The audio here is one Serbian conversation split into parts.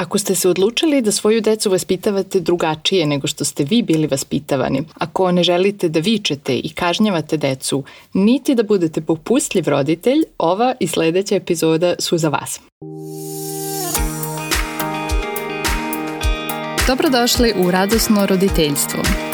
Ako ste se odlučili da svoju decu vaspitavate drugačije nego što ste vi bili vaspitavani, ako ne želite da vičete i kažnjavate decu, niti da budete popustljiv roditelj, ova i sledeća epizoda su za vas. Dobrodošli u Radosno roditeljstvo.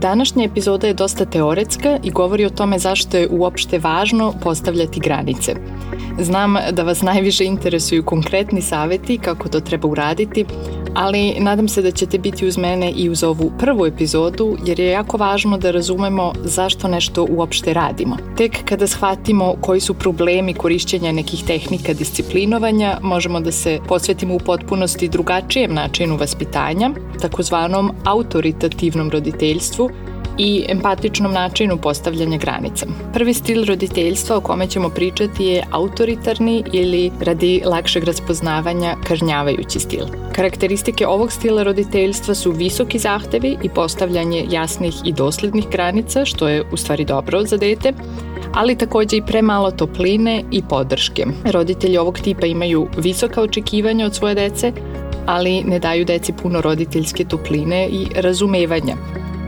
Današnja epizoda je dosta teoretska i govori o tome zašto je uopšte važno postavljati granice. Znam da vas najviše interesuju konkretni saveti kako to treba uraditi, ali nadam se da ćete biti uz mene i uz ovu prvu epizodu jer je jako važno da razumemo zašto nešto uopšte radimo. Tek kada shvatimo koji su problemi korišćenja nekih tehnika disciplinovanja, možemo da se posvetimo u potpunosti drugačijem načinu vaspitanja, takozvanom autoritativnom roditeljstvu, i empatičnom načinu postavljanja granica. Prvi stil roditeljstva o kome ćemo pričati je autoritarni ili radi lakšeg raspoznavanja kažnjavajući stil. Karakteristike ovog stila roditeljstva su visoki zahtevi i postavljanje jasnih i doslednih granica, što je u stvari dobro za dete, ali takođe i premalo topline i podrške. Roditelji ovog tipa imaju visoka očekivanja od svoje dece, ali ne daju deci puno roditeljske topline i razumevanja.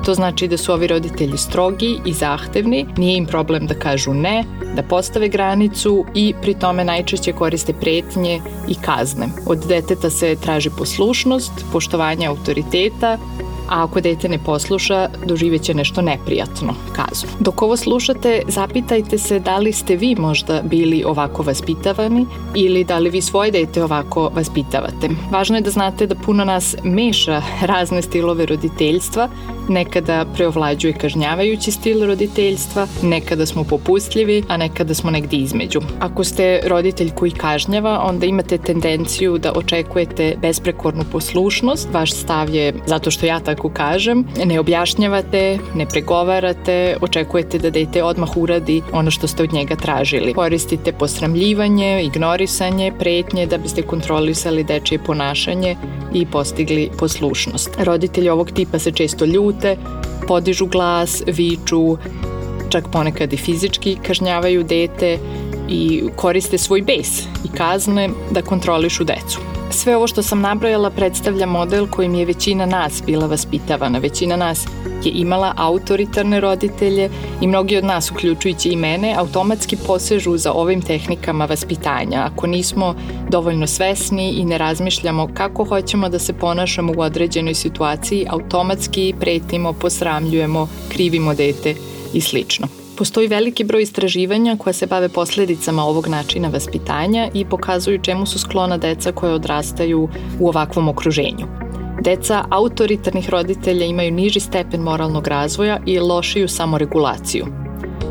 To znači da su ovi roditelji strogi i zahtevni, nije im problem da kažu ne, da postave granicu i pri tome najčešće koriste pretnje i kazne. Od deteta se traži poslušnost, poštovanje autoriteta, a ako dete ne posluša, doživeće nešto neprijatno, kazu. Dok ovo slušate, zapitajte se da li ste vi možda bili ovako vaspitavani ili da li vi svoje dete ovako vaspitavate. Važno je da znate da puno nas meša razne stilove roditeljstva, nekada preovlađuje kažnjavajući stil roditeljstva, nekada smo popustljivi, a nekada smo negde između. Ako ste roditelj koji kažnjava, onda imate tendenciju da očekujete besprekornu poslušnost, vaš stav je zato što ja tako tako kažem, ne objašnjavate, ne pregovarate, očekujete da dete odmah uradi ono što ste od njega tražili. Koristite posramljivanje, ignorisanje, pretnje da biste kontrolisali dečije ponašanje i postigli poslušnost. Roditelji ovog tipa se često ljute, podižu glas, viču, čak ponekad i fizički kažnjavaju dete i koriste svoj bes i kazne da kontrolišu decu. Sve ovo što sam nabrojala predstavlja model kojim je većina nas bila vaspitavana. Većina nas je imala autoritarne roditelje i mnogi od nas, uključujući i mene, automatski posežu za ovim tehnikama vaspitanja. Ako nismo dovoljno svesni i ne razmišljamo kako hoćemo da se ponašamo u određenoj situaciji, automatski pretimo, posramljujemo, krivimo dete i slično. Postoji veliki broj istraživanja koja se bave posledicama ovog načina vaspitanja i pokazuju čemu su sklona deca koje odrastaju u ovakvom okruženju. Deca autoritarnih roditelja imaju niži stepen moralnog razvoja i lošiju samoregulaciju.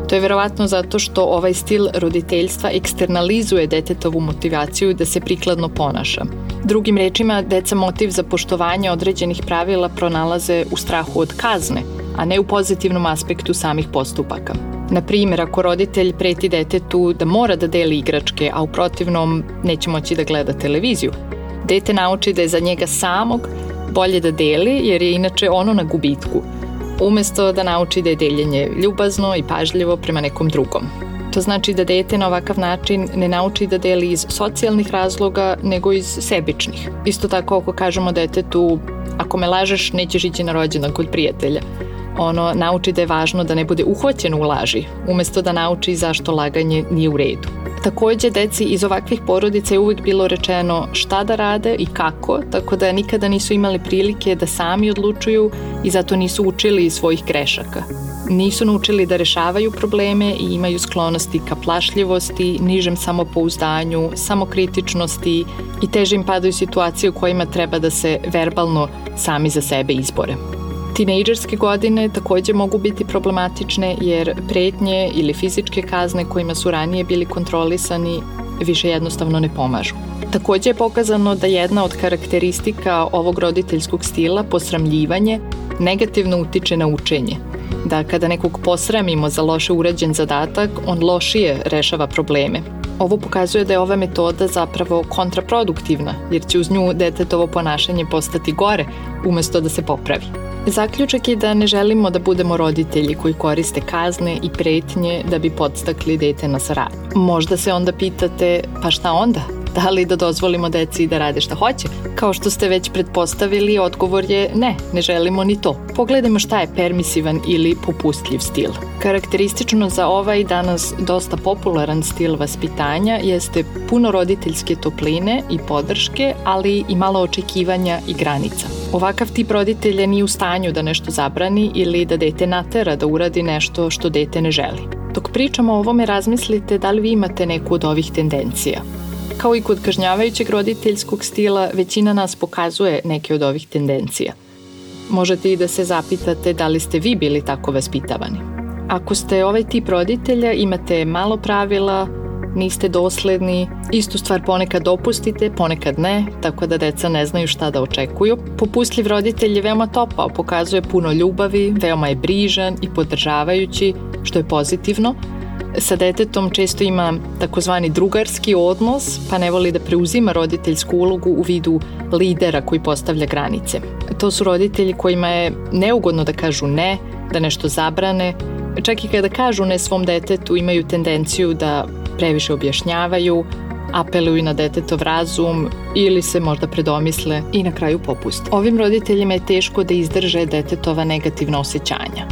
To je verovatno zato što ovaj stil roditeljstva eksternalizuje detetovu motivaciju da se prikladno ponaša. Drugim rečima, deca motiv za poštovanje određenih pravila pronalaze u strahu od kazne, a ne u pozitivnom aspektu samih postupaka. Na primjer, ako roditelj preti detetu da mora da deli igračke, a u protivnom neće moći da gleda televiziju, dete nauči da je za njega samog bolje da deli jer je inače ono na gubitku, umesto da nauči da je deljenje ljubazno i pažljivo prema nekom drugom. To znači da dete na ovakav način ne nauči da deli iz socijalnih razloga, nego iz sebičnih. Isto tako ako kažemo detetu, ako me lažeš, nećeš ići na rođendan kod prijatelja ono nauči da je važno da ne bude uhvaćen u laži, umesto da nauči zašto laganje nije u redu. Takođe, deci iz ovakvih porodica je uvek bilo rečeno šta da rade i kako, tako da nikada nisu imali prilike da sami odlučuju i zato nisu učili iz svojih grešaka. Nisu naučili da rešavaju probleme i imaju sklonosti ka plašljivosti, nižem samopouzdanju, samokritičnosti i teže im padaju situacije u kojima treba da se verbalno sami za sebe izbore. Tinejdžerske godine takođe mogu biti problematične jer pretnje ili fizičke kazne kojima su ranije bili kontrolisani više jednostavno ne pomažu. Takođe je pokazano da jedna od karakteristika ovog roditeljskog stila, posramljivanje, negativno utiče na učenje. Da kada nekog posramimo za loše urađen zadatak, on lošije rešava probleme. Ovo pokazuje da je ova metoda zapravo kontraproduktivna, jer će uz nju detetovo ponašanje postati gore, umesto da se popravi. Zaključak je da ne želimo da budemo roditelji koji koriste kazne i pretnje da bi podstakli dete na saradnju. Možda se onda pitate, pa šta onda? Da li da dozvolimo deci da rade šta hoće? Kao što ste već pretpostavili, odgovor je ne, ne želimo ni to. Pogledajmo šta je permisivan ili popustljiv stil. Karakteristično za ovaj danas dosta popularan stil vaspitanja jeste puno roditeljske topline i podrške, ali i malo očekivanja i granica. Ovakav tip roditelja nije u stanju da nešto zabrani ili da dete natera da uradi nešto što dete ne želi. Dok pričamo o ovome razmislite da li vi imate neku od ovih tendencija. Kao i kod kažnjavajućeg roditeljskog stila, većina nas pokazuje neke od ovih tendencija. Možete i da se zapitate da li ste vi bili tako vaspitavani. Ako ste ovaj tip roditelja, imate malo pravila, niste dosledni, istu stvar ponekad dopustite, ponekad ne, tako da deca ne znaju šta da očekuju. Popustljiv roditelj je veoma topao, pokazuje puno ljubavi, veoma je brižan i podržavajući, što je pozitivno. Sa detetom često ima takozvani drugarski odnos, pa ne voli da preuzima roditeljsku ulogu u vidu lidera koji postavlja granice. To su roditelji kojima je neugodno da kažu ne, da nešto zabrane, čak i kada kažu ne svom detetu imaju tendenciju da previše objašnjavaju, apeluju na detetov razum ili se možda predomisle i na kraju popuste. Ovim roditeljima je teško da izdrže detetova negativna osjećanja.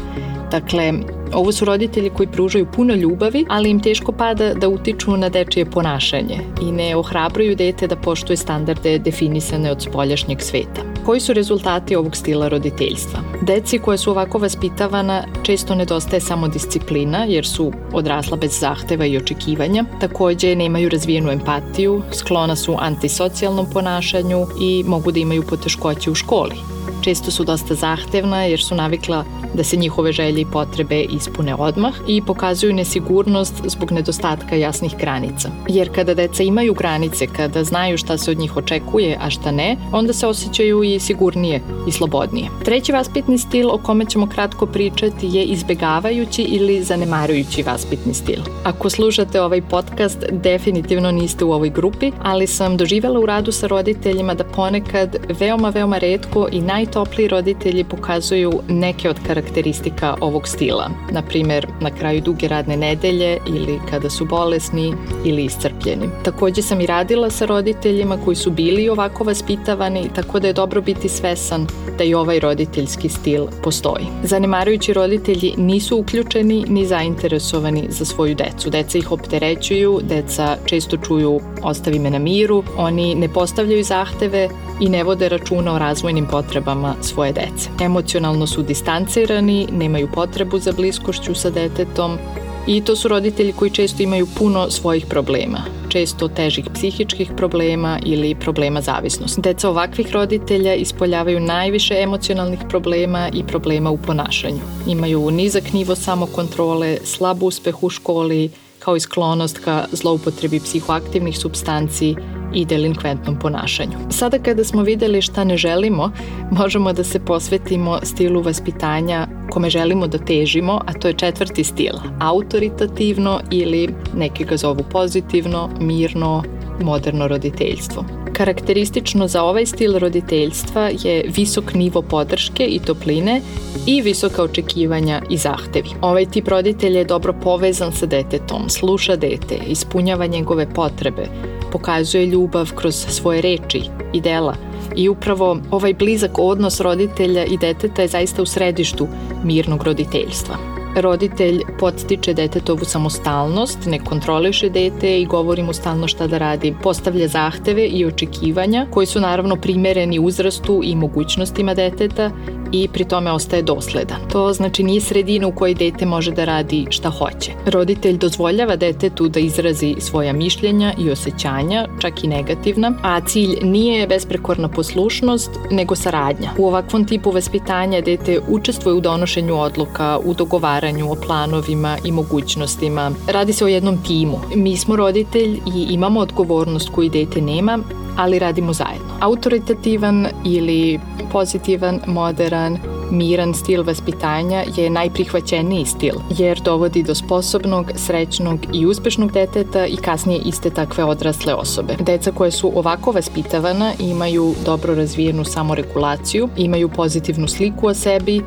Dakle, ovo su roditelji koji pružaju puno ljubavi, ali im teško pada da utiču na dečije ponašanje i ne ohrabruju dete da poštuje standarde definisane od spoljašnjeg sveta. Koji su rezultati ovog stila roditeljstva? Deci koja su ovako vaspitavana često nedostaje samo disciplina jer su odrasla bez zahteva i očekivanja. Takođe nemaju razvijenu empatiju, sklona su antisocijalnom ponašanju i mogu da imaju poteškoće u školi. Često su dosta zahtevna jer su navikla da se njihove želje i potrebe ispune odmah i pokazuju nesigurnost zbog nedostatka jasnih granica. Jer kada deca imaju granice, kada znaju šta se od njih očekuje, a šta ne, onda se osjećaju i sigurnije i slobodnije. Treći vaspitni stil o kome ćemo kratko pričati je izbegavajući ili zanemarujući vaspitni stil. Ako slušate ovaj podcast, definitivno niste u ovoj grupi, ali sam doživjela u radu sa roditeljima da ponekad veoma, veoma redko i najtopliji roditelji pokazuju neke od karakteristika karakteristika ovog stila, na primer na kraju duge radne nedelje ili kada su bolesni ili iscrpljeni. Takođe sam i radila sa roditeljima koji su bili ovako vaspitavani, tako da je dobro biti svesan da i ovaj roditeljski stil postoji. Zanemarujući roditelji nisu uključeni ni zainteresovani za svoju decu. Deca ih opterećuju, deca često čuju ostavi me na miru, oni ne postavljaju zahteve i ne vode računa o razvojnim potrebama svoje dece. Emocionalno su distancirani, nemaju potrebu za bliskošću sa detetom i to su roditelji koji često imaju puno svojih problema, često težih psihičkih problema ili problema zavisnosti. Deca ovakvih roditelja ispoljavaju najviše emocionalnih problema i problema u ponašanju. Imaju nizak nivo samokontrole, slab uspeh u školi, kao i sklonost ka zloupotrebi psihoaktivnih substanci i delinkventnom ponašanju. Sada kada smo videli šta ne želimo, možemo da se posvetimo stilu vaspitanja kome želimo da težimo, a to je četvrti stil, autoritativno ili neki ga zovu pozitivno, mirno, moderno roditeljstvo. Karakteristično za ovaj stil roditeljstva je visok nivo podrške i topline i visoka očekivanja i zahtevi. Ovaj tip roditelja je dobro povezan sa detetom, sluša dete, ispunjava njegove potrebe, pokazuje ljubav kroz svoje reči i dela. I upravo ovaj blizak odnos roditelja i deteta je zaista u središtu mirnog roditeljstva roditelj podstiče detetovu samostalnost, ne kontroliše dete i govori mu stalno šta da radi. Postavlja zahteve i očekivanja koji su naravno primereni uzrastu i mogućnostima deteta i pri tome ostaje dosledan. To znači nije sredina u kojoj dete može da radi šta hoće. Roditelj dozvoljava detetu da izrazi svoja mišljenja i osjećanja, čak i negativna, a cilj nije besprekorna poslušnost, nego saradnja. U ovakvom tipu vaspitanja dete učestvuje u donošenju odluka, u dogovaranju pregovaranju o planovima i mogućnostima. Radi se o jednom timu. Mi smo roditelj i imamo odgovornost koju dete nema, ali radimo zajedno. Autoritativan ili pozitivan, modern, miran stil vaspitanja je najprihvaćeniji stil, jer dovodi do sposobnog, srećnog i uspešnog deteta i kasnije iste takve odrasle osobe. Deca koje su ovako vaspitavana imaju dobro razvijenu samoregulaciju, imaju pozitivnu sliku o sebi,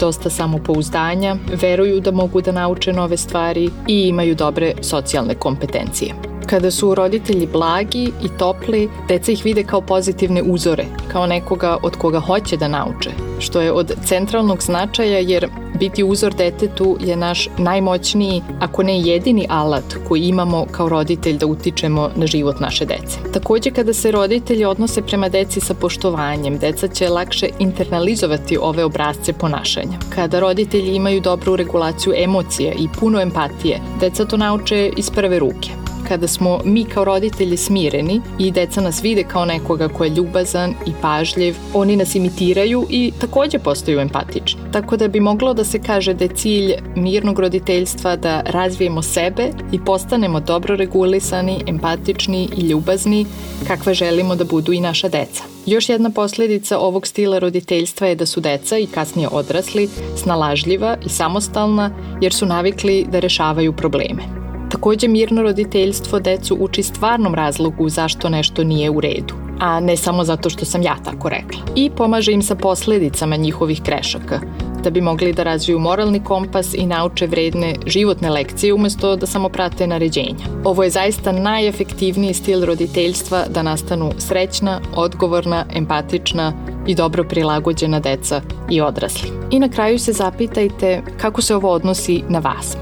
dosta samopouzdanja, veruju da mogu da nauče nove stvari i imaju dobre socijalne kompetencije. Kada su roditelji blagi i topli, deca ih vide kao pozitivne uzore, kao nekoga od koga hoće da nauče, što je od centralnog značaja jer biti uzor detetu je naš najmoćniji, ako ne jedini alat koji imamo kao roditelj da utičemo na život naše dece. Takođe, kada se roditelji odnose prema deci sa poštovanjem, deca će lakše internalizovati ove obrazce ponašanja. Kada roditelji imaju dobru regulaciju emocija i puno empatije, deca to nauče iz prve ruke kada smo mi kao roditelji smireni i deca nas vide kao nekoga ko je ljubazan i pažljiv, oni nas imitiraju i takođe postaju empatični. Tako da bi moglo da se kaže da je cilj mirnog roditeljstva da razvijemo sebe i postanemo dobro regulisani, empatični i ljubazni kakve želimo da budu i naša deca. Još jedna posledica ovog stila roditeljstva je da su deca i kasnije odrasli snalažljiva i samostalna jer su navikli da rešavaju probleme. Takođe, mirno roditeljstvo decu uči stvarnom razlogu zašto nešto nije u redu, a ne samo zato što sam ja tako rekla. I pomaže im sa posledicama njihovih grešaka, da bi mogli da razviju moralni kompas i nauče vredne životne lekcije umesto da samo prate naređenja. Ovo je zaista najefektivniji stil roditeljstva da nastanu srećna, odgovorna, empatična i dobro prilagođena deca i odrasli. I na kraju se zapitajte kako se ovo odnosi na vas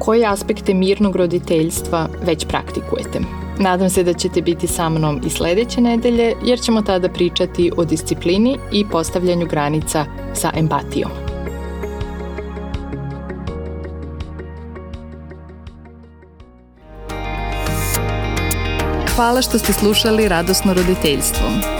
koje aspekte mirnog roditeljstva već praktikujete. Nadam se da ćete biti sa mnom i sledeće nedelje, jer ćemo tada pričati o disciplini i postavljanju granica sa empatijom. Hvala što ste slušali Radosno roditeljstvo.